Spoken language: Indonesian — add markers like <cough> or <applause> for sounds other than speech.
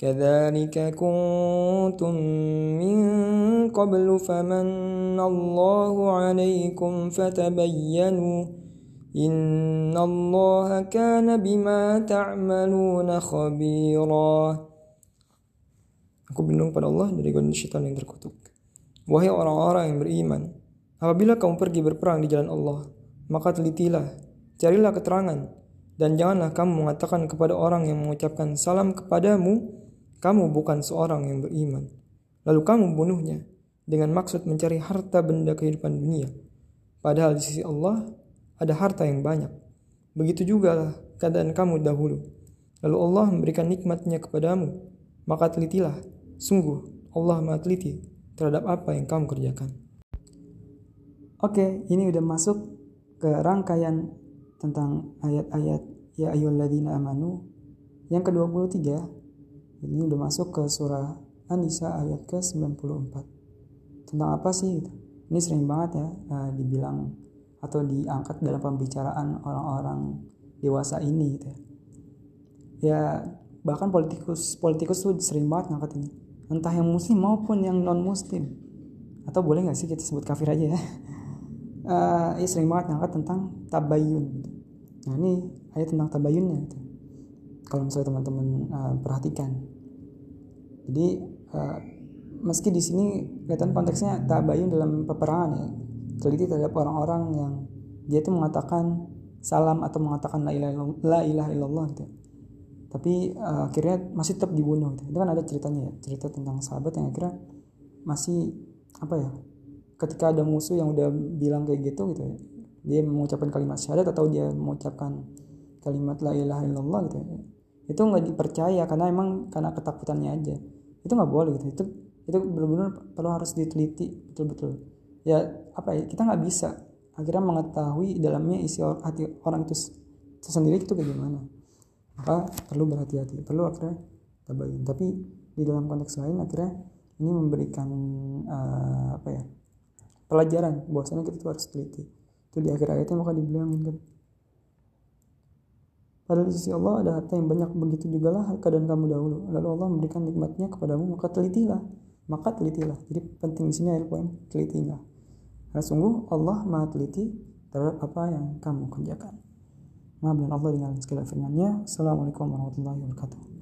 كذلك كنتم من قبل فمن الله عليكم فتبينوا إن الله كان بما تعملون خبيرا Aku berlindung pada Allah dari godaan syaitan yang terkutuk. Wahai orang-orang yang beriman, apabila kamu pergi berperang di jalan Allah, maka telitilah, carilah keterangan, dan janganlah kamu mengatakan kepada orang yang mengucapkan salam kepadamu, kamu bukan seorang yang beriman. Lalu kamu membunuhnya dengan maksud mencari harta benda kehidupan dunia. Padahal di sisi Allah ada harta yang banyak. Begitu juga keadaan kamu dahulu. Lalu Allah memberikan nikmatnya kepadamu. Maka telitilah, sungguh Allah maha teliti terhadap apa yang kamu kerjakan. Oke, ini udah masuk ke rangkaian tentang ayat-ayat ya ayyuhalladzina amanu yang ke-23 ini udah masuk ke surah An-Nisa ayat ke-94 tentang apa sih gitu. ini sering banget ya uh, dibilang atau diangkat dalam pembicaraan orang-orang dewasa ini gitu ya. ya bahkan politikus politikus tuh sering banget ngangkat ini entah yang muslim maupun yang non muslim atau boleh nggak sih kita sebut kafir aja ya uh, <laughs> ya sering banget ngangkat tentang tabayun nah ini ayat tentang tabayunnya gitu. kalau misalnya teman-teman uh, perhatikan jadi uh, meski di sini kelihatan konteksnya tabayun dalam peperangan ya teliti terhadap orang-orang yang dia itu mengatakan salam atau mengatakan la ilaha la ilaha illallah gitu tapi uh, akhirnya masih tetap dibunuh gitu. itu kan ada ceritanya ya cerita tentang sahabat yang akhirnya masih apa ya ketika ada musuh yang udah bilang kayak gitu gitu ya dia mengucapkan kalimat syahadat atau dia mengucapkan kalimat la ilaha illallah gitu ya itu nggak dipercaya karena emang karena ketakutannya aja. Itu nggak boleh gitu. Itu itu benar-benar perlu harus diteliti betul-betul. Ya apa ya kita nggak bisa akhirnya mengetahui dalamnya isi hati orang itu sendiri itu kayak gimana. Maka perlu berhati-hati perlu akhirnya tabayin tapi di dalam konteks lain akhirnya ini memberikan uh, apa ya pelajaran bahwasanya kita tuh harus teliti. Itu di akhir ayatnya maka dibilangin kan Padahal di sisi Allah ada harta yang banyak begitu juga lah keadaan kamu dahulu. Lalu Allah memberikan nikmatnya kepadamu maka telitilah. Maka telitilah. Jadi penting di sini ada poin telitilah. Karena sungguh Allah maha teliti terhadap apa yang kamu kerjakan. Maha Allah dengan segala firman-Nya. Assalamualaikum warahmatullahi wabarakatuh.